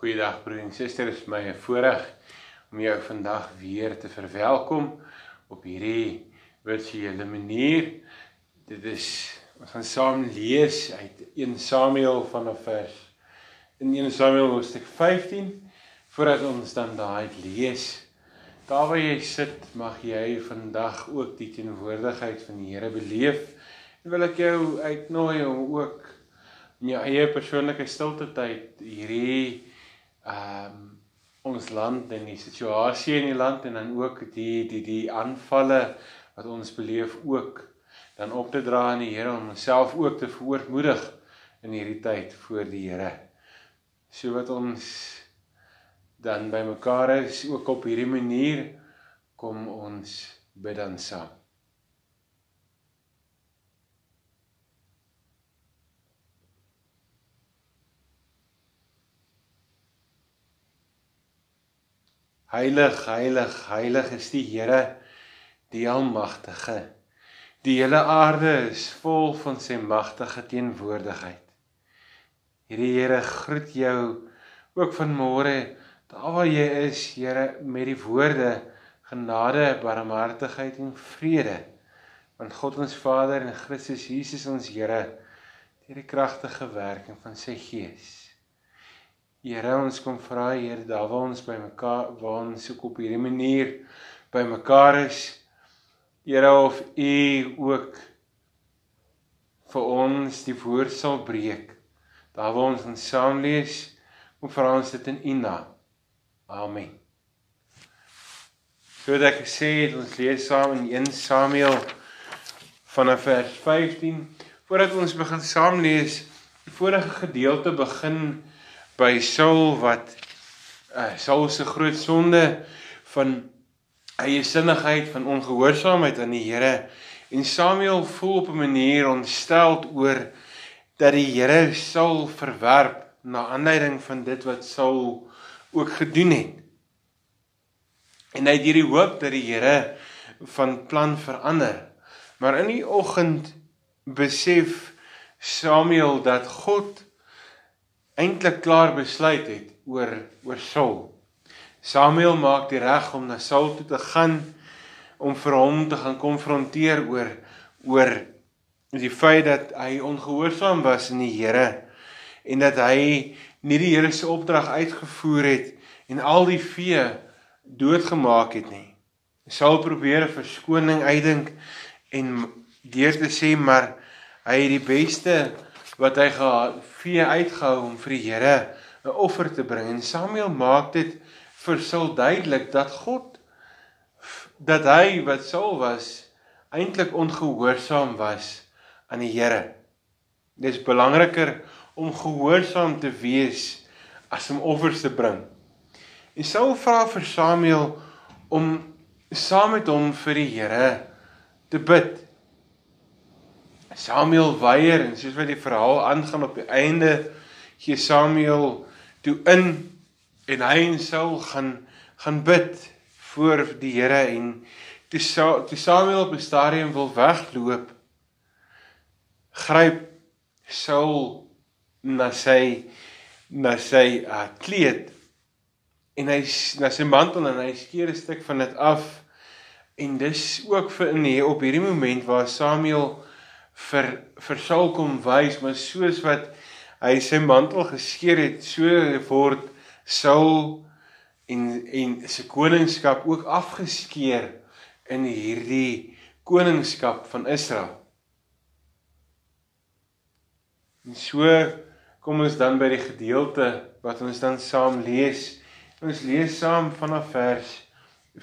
Goeiedag broer en suster, dit is my voorreg om jou vandag weer te verwelkom op hierdie virtuele manier. Dit is ons gaan saam lees uit 1 Samuel vanaf vers in 1 Samuel hoofstuk 15 voordat ons dan daai lees. Daar waar jy sit, mag jy vandag ook die teenwoordigheid van die Here beleef. En wil ek jou uitnooi om ook in jou eie persoonlike stilte tyd hierdie ehm um, ons land en die situasie in die land en dan ook die die die aanvalle wat ons beleef ook dan op te dra aan die Here om onsself ook te verootmoedig in hierdie tyd voor die Here. So wat ons dan bymekaar is ook op hierdie manier kom ons bid dan saam. Heilig, heilig, heilig is die Here, die Almagtige. Die hele aarde is vol van sy magtige teenwoordigheid. Hierdie Here groet jou ook vanmôre, daar waar jy is, Here, met die woorde genade, barmhartigheid en vrede van God ons Vader en Christus Jesus ons Here deur die kragtige werking van sy Gees. Here ons kom vra Here daar waar ons by mekaar waar ons soek op hierdie manier by mekaar is Here of U ook vir ons die woord sal breek. Daar waar ons ons saam lees kom vra ons dit in U naam. Amen. Soos ek gesê het ons lees saam in 1 Samuel vanaf vers 15 voordat ons begin saam lees die vorige gedeelte begin by Saul wat uh, Saul se groot sonde van eie sinnigheid van ongehoorsaamheid aan die Here en Samuel voel op 'n manier ontsteld oor dat die Here Saul verwerp na aanleiding van dit wat Saul ook gedoen het. En hy het hierdie hoop dat die Here van plan verander. Maar in die oggend besef Samuel dat God eintlik klaar besluit het oor oor Saul. Samuel maak die reg om na Saul toe te gaan om vir hom te gaan konfronteer oor oor die feit dat hy ongehoorsaam was in die Here en dat hy nie die Here se opdrag uitgevoer het en al die vee doodgemaak het nie. Saul probeer 'n verskoning uitdink en deur te sê maar hy het die beste wat hy gevee uitgehou om vir die Here 'n offer te bring. En Samuel maak dit vir Saul duidelik dat God dat hy wat Saul was eintlik ongehoorsaam was aan die Here. Dit is belangriker om gehoorsaam te wees as om offers te bring. En Saul vra vir Samuel om saam met hom vir die Here te bid. Samuel weier en soos wat die verhaal aangaan op die einde gee Samuel toe in en hy en Saul gaan gaan bid voor die Here en toe toe Samuel op 'n stadium wil wegloop gryp Saul na sy na sy uh, kleed en hy na sy mantel en hy skeer 'n stuk van dit af en dis ook vir in hier op hierdie oomblik waar Samuel vir vir Saul kom wys, maar soos wat hy sy mantel geskeur het, so word Saul en en sy koningskap ook afgeskeur in hierdie koningskap van Israel. En so kom ons dan by die gedeelte wat ons dan saam lees. Ons lees saam vanaf vers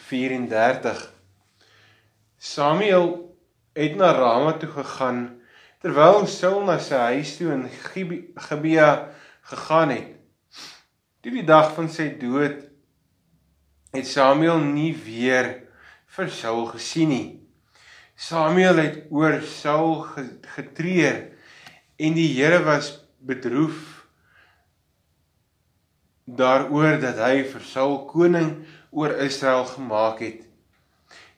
34. Samuel het na Rama toe gegaan terwyl Saul na sy huis toe in Gibea gegaan het. Toe die dag van sy dood het Samuel nie weer vir Saul gesien nie. Samuel het oor Saul getreur en die Here was bedroef daaroor dat hy vir Saul koning oor Israel gemaak het.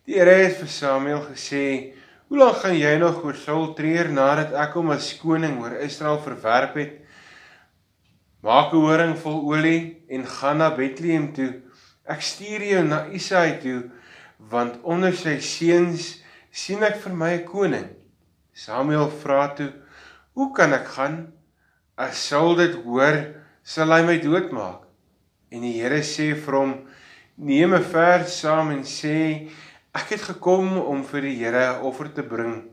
Die Here het vir Samuel gesê: "Hoe lank gaan jy nog oor Saul treur nadat ek hom as koning oor Israel verwerp het? Maak 'n horing vol olie en gaan na Bethlehem toe. Ek stuur jou na Isaai toe, want onder sy seuns sien ek vir my 'n koning. Samuel vra toe: "Hoe kan ek gaan? As Saul dit hoor, sal hy my doodmaak." En die Here sê vir hom: "Neem 'n vers saam en sê: Ek het gekom om vir die Here 'n offer te bring.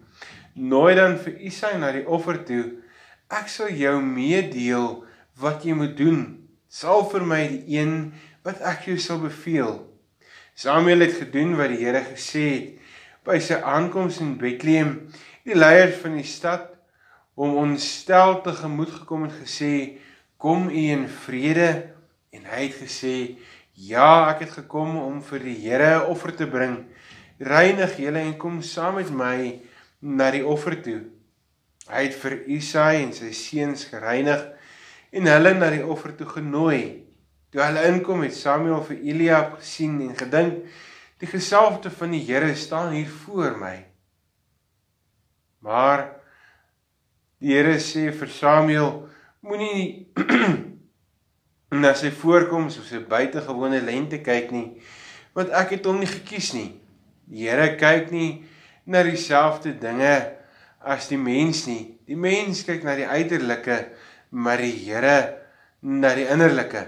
Nooi dan vir Isaai na die offer toe. Ek sal jou meedeel wat jy moet doen. Sal vir my die een wat ek jou sal beveel." Samuel het gedoen wat die Here gesê het. By sy aankoms in Bethlehem, die leiers van die stad hom ontstel tegemoet gekom en gesê: "Kom u in vrede." En hy het gesê: "Ja, ek het gekom om vir die Here 'n offer te bring. Reinig julle en kom saam met my na die offer toe." Hy het vir Isaai en sy seuns gereinig en hulle na die offer toe genooi. Toe hulle inkom het Samuel vir Eliab gesien en gedink die gesalfde van die Here staan hier voor my. Maar die Here sê vir Samuel moenie na sy voorkoms of sy buitengewone lente kyk nie want ek het hom nie gekies nie. Die Here kyk nie na dieselfde dinge as die mens nie. Die mens kyk na die uiterlike, maar die Here na die innerlike.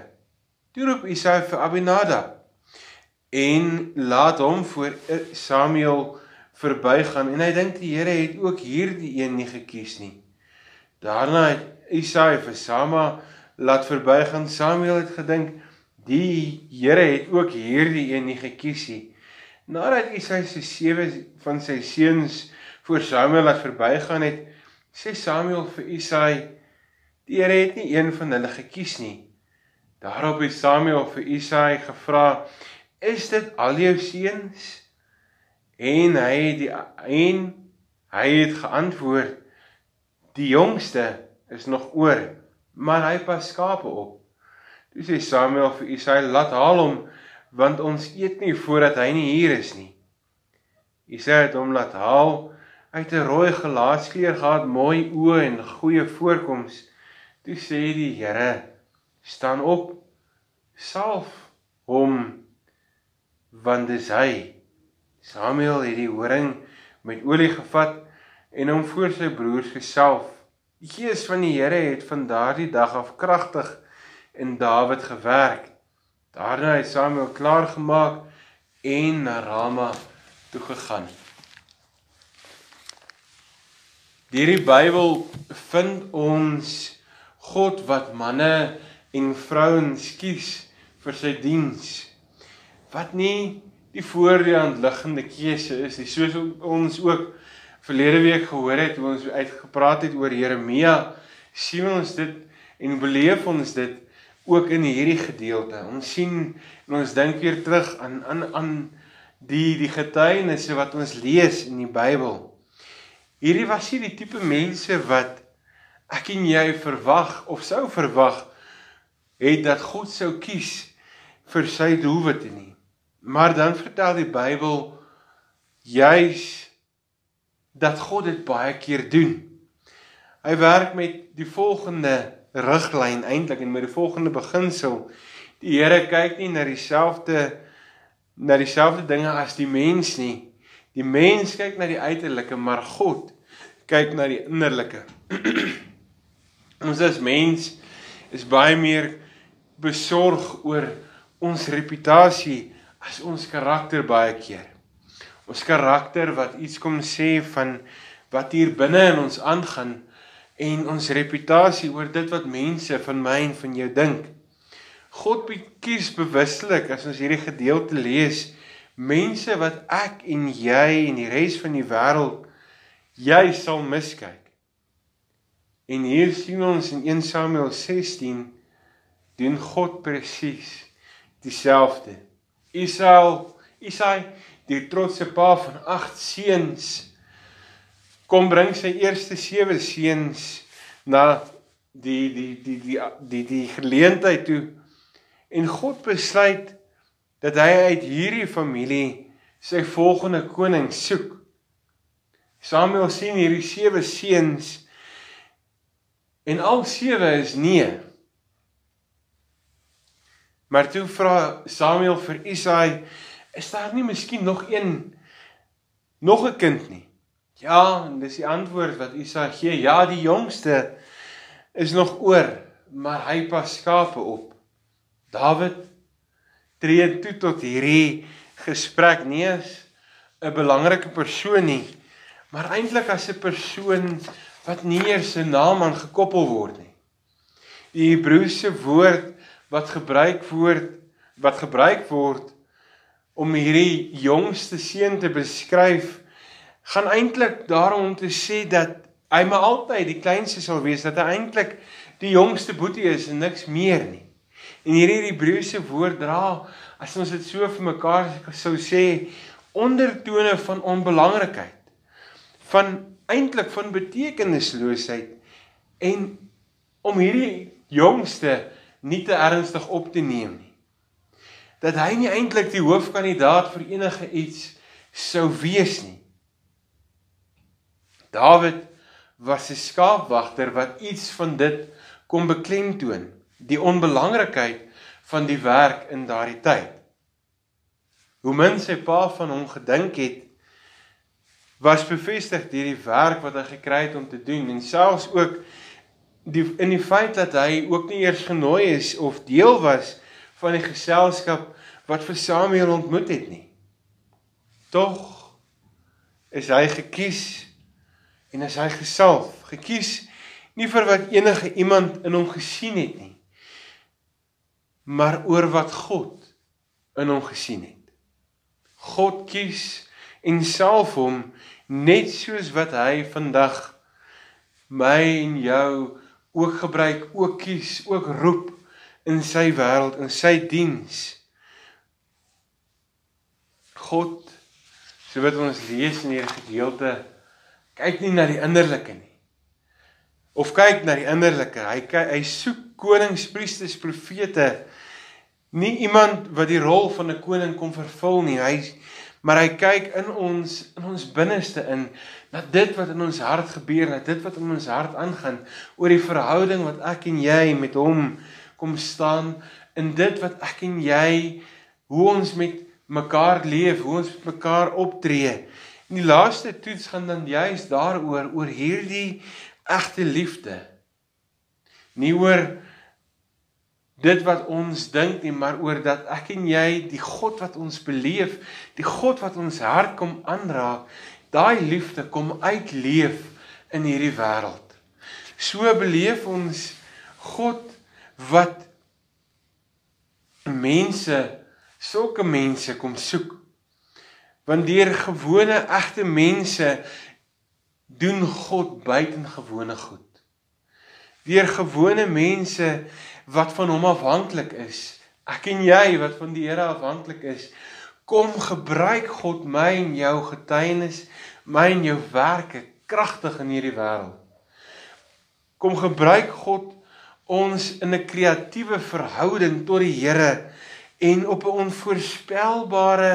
Toe roep Isaia vir Abinadab en laat hom voor Samuel verbygaan en hy dink die Here het ook hierdie een nie gekies nie. Daarna het Isaia vir Sama laat verbygaan. Samuel het gedink die Here het ook hierdie een nie gekies nie. Nadat Isaia se sewe van sy seuns voor Samuel laat verbygaan het, sê Samuel vir Isaia: "Die Here het nie een van hulle gekies nie." Daarop het Samuel vir Isaai gevra: "Is dit al jou seuns?" En hy het die en hy het geantwoord: "Die jongste is nog oor, maar hy pas skape op." Toe sê Samuel vir Isaai: "Laat haal hom, want ons eet nie voordat hy nie hier is nie." Isaai het hom laat haal. Het 'n rooi gelaatskleur gehad, mooi oë en goeie voorkoms. Toe sê die Here: staan op salf hom want dis hy Samuel het die horing met olie gevat en hom voor sy broers gesalf die gees van die Here het van daardie dag af kragtig in Dawid gewerk daarna het Samuel klaar gemaak en na Rama toe gegaan. Hierdie Bybel vind ons God wat manne en vrouens kies vir sy diens wat nie die voor die hand liggende keuse is nie. Soos ons ook verlede week gehoor het hoe ons uitgepraat het oor Jeremia sien ons dit en beleef ons dit ook in hierdie gedeelte ons sien en ons dink weer terug aan aan aan die die getuienisse wat ons lees in die Bybel hierdie was nie die tipe mense wat ek en jy verwag of sou verwag het dat God sou kies vir sy doelwitte nie. Maar dan vertel die Bybel juis dat God dit baie keer doen. Hy werk met die volgende riglyn eintlik en met die volgende beginsel. Die Here kyk nie na dieselfde na dieselfde dinge as die mens nie. Die mens kyk na die uiterlike, maar God kyk na die innerlike. Ons as mens is baie meer besorg oor ons reputasie as ons karakter baie keer. Ons karakter wat iets kom sê van wat hier binne in ons aangaan en ons reputasie oor dit wat mense van my en van jou dink. God kies bewuslik as ons hierdie gedeelte lees mense wat ek en jy en die res van die wêreld jy sal miskyk. En hier sien ons in 1 Samuel 16 doen God presies dieselfde. Isaal, Isai, die trotse pa van 8 seuns, kom bring sy eerste 7 seuns na die die die die die die geleentheid toe en God besluit dat hy uit hierdie familie sy volgende koning soek. Samuel sien hierdie 7 seuns en al 7 is nee. Maar toe vra Samuel vir Isaai, is daar nie miskien nog een nog 'n kind nie? Ja, en dis die antwoord wat Isaai gee. Ja, die jongste is nog oor, maar hy pas skape op. Dawid tree toe tot hierdie gesprek nie as 'n belangrike persoon nie, maar eintlik as 'n persoon wat nie eers 'n naam aan gekoppel word nie. Die Hebreëse woord wat gebruik word wat gebruik word om hierdie jongste seun te beskryf gaan eintlik daarom om te sê dat hy maar altyd die kleinste sal wees dat hy eintlik die jongste boetie is en niks meer nie. En hierdie Hebreëse woord dra as ons dit so vir mekaar sou sê ondertone van onbelangrikheid van eintlik van betekenisloosheid en om hierdie jongste nie te ernstig op te neem nie. Dat hy nie eintlik die hoofkandidaat vir enige iets sou wees nie. Dawid was 'n skaapwagter wat iets van dit kom beklemtoon, die onbelangrikheid van die werk in daardie tyd. Hoe min sy pa van hom gedink het was bevestig deur die werk wat hy gekry het om te doen en selfs ook die in die feit dat hy ook nie eers genooi is of deel was van die geselskap wat vir Samuel ontmoet het nie. Tog is hy gekies en is hy gesalf, gekies nie vir wat enige iemand in hom gesien het nie, maar oor wat God in hom gesien het. God kies en salf hom net soos wat hy vandag my en jou ook gebruik, ook kies, ook roep in sy wêreld, in sy diens. God, so wat ons lees in hierdie gedeelte, kyk nie na die innerlike nie. Of kyk na die innerlike. Hy kyk, hy soek konings, priesters, profete. Nie iemand wat die rol van 'n koning kom vervul nie. Hy maar hy kyk in ons in ons binneste in na dit wat in ons hart gebeur, na dit wat in ons hart aangaan oor die verhouding wat ek en jy met hom kom staan in dit wat ek en jy hoe ons met mekaar leef, hoe ons met mekaar optree. En die laaste toets gaan dan juist daaroor oor hierdie egte liefde. Nie oor dit wat ons dink nie, maar oor dat ek en jy die God wat ons beleef, die God wat ons hart kom aanraak, daai liefde kom uitleef in hierdie wêreld. So beleef ons God wat mense, sulke mense kom soek. Want deur gewone egte mense doen God buitengewone goed. Deur gewone mense wat van hom afhanklik is. Ek en jy wat van die Here afhanklik is, kom gebruik God my en jou getuienis, my en jou werke kragtig in hierdie wêreld. Kom gebruik God ons in 'n kreatiewe verhouding tot die Here en op 'n onvoorspelbare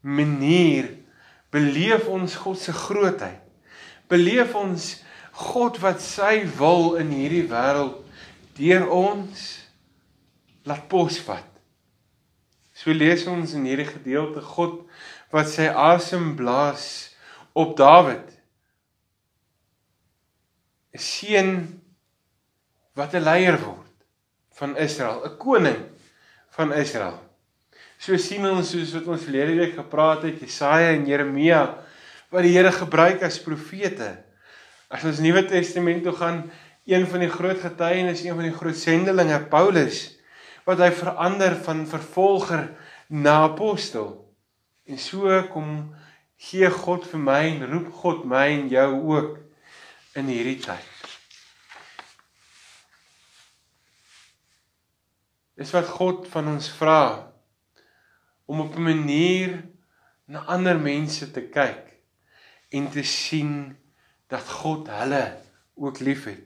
manier beleef ons God se grootheid. Beleef ons God wat sy wil in hierdie wêreld deur ons laat posvat. So lees ons in hierdie gedeelte God wat sy asem blaas op Dawid. 'n Seun wat 'n leier word van Israel, 'n koning van Israel. So sien ons soos wat ons verlede week gepraat het, Jesaja en Jeremia wat die Here gebruik as profete As ons Nuwe Testament toe gaan, een van die groot getuienis, een van die groot sendelinge, Paulus, wat hy verander van vervolger na apostel. En so kom gee God vir my en roep God my en jou ook in hierdie tyd. Dis wat God van ons vra om op 'n manier na ander mense te kyk en te sien dat God hulle ook liefhet.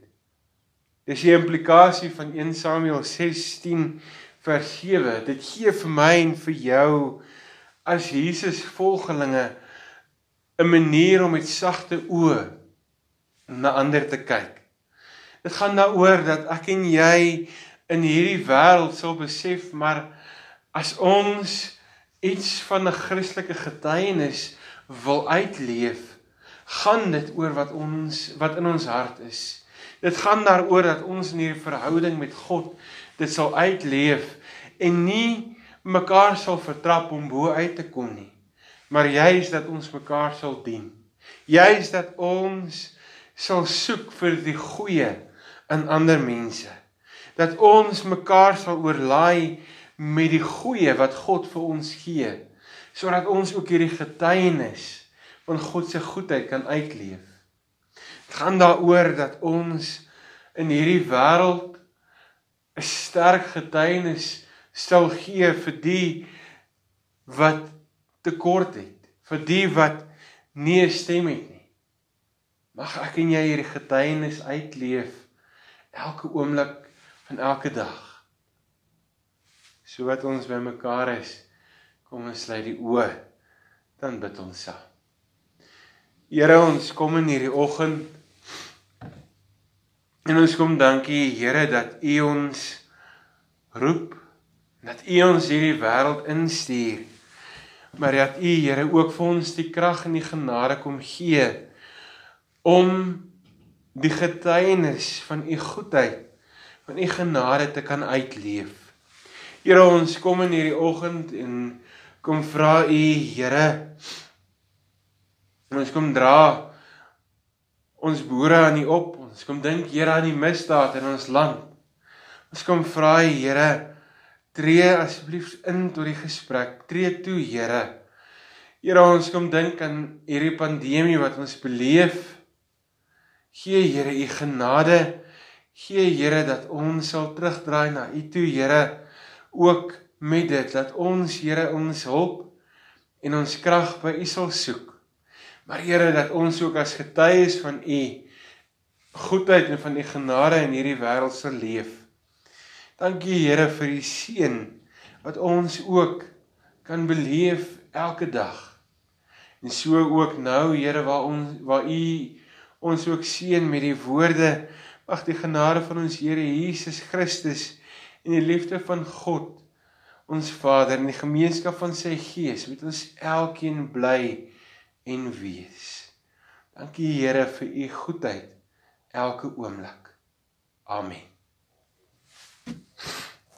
Dis die implikasie van 1 Samuel 16 vers 7. Dit gee vir my en vir jou as Jesus volgelinge 'n manier om met sagte oë na ander te kyk. Dit gaan daaroor dat ek en jy in hierdie wêreld sal besef maar as ons iets van 'n Christelike getuienis wil uitleef, gaan dit oor wat ons wat in ons hart is. Dit gaan daaroor dat ons in hierdie verhouding met God dit sal uitleef en nie mekaar sal vertrap om bo uit te kom nie. Maar juis dat ons mekaar sal dien. Juis dat ons sal soek vir die goeie in ander mense. Dat ons mekaar sal oorlaai met die goeie wat God vir ons gee, sodat ons ook hierdie getuienis van God se goedheid kan uitleef. Dit gaan daaroor dat ons in hierdie wêreld 'n sterk getuienis sal gee vir die wat tekort het, vir die wat nie 'n stem het nie. Mag ek en jy hierdie getuienis uitleef elke oomblik van elke dag. So wat ons bymekaar is, kom ons sluit die oë, dan bid ons saam. Here, ons kom in hierdie oggend en ons kom dankie Here dat U ons roep dat U ons hierdie wêreld instuur. Maar dat U Here ook vir ons die krag en die genade kom gee om die getuienis van U goedheid, van U genade te kan uitleef. Here, ons kom in hierdie oggend en kom vra U Here ons kom dra ons boere aan U op. Ons kom dink Here aan die misdaad in ons land. Ons kom vra U Here Tree asseblief in tot die gesprek. Tree toe, Here. Here, ons kom dink aan hierdie pandemie wat ons beleef. Gee Here u genade. Gee Here dat ons sal terugdraai na u toe, Here, ook met dit dat ons Here ons hulp en ons krag by u sal soek. Maar Here, dat ons ook as getuies van u goedheid en van u genade in hierdie wêreld sal leef. Dankie Here vir die seën wat ons ook kan beleef elke dag. En so ook nou Here waar ons waar U ons ook seën met die woorde mag die genade van ons Here Jesus Christus en die liefde van God ons Vader en die gemeenskap van sy Gees met ons elkeen bly en wees. Dankie Here vir u goedheid elke oomblik. Amen. you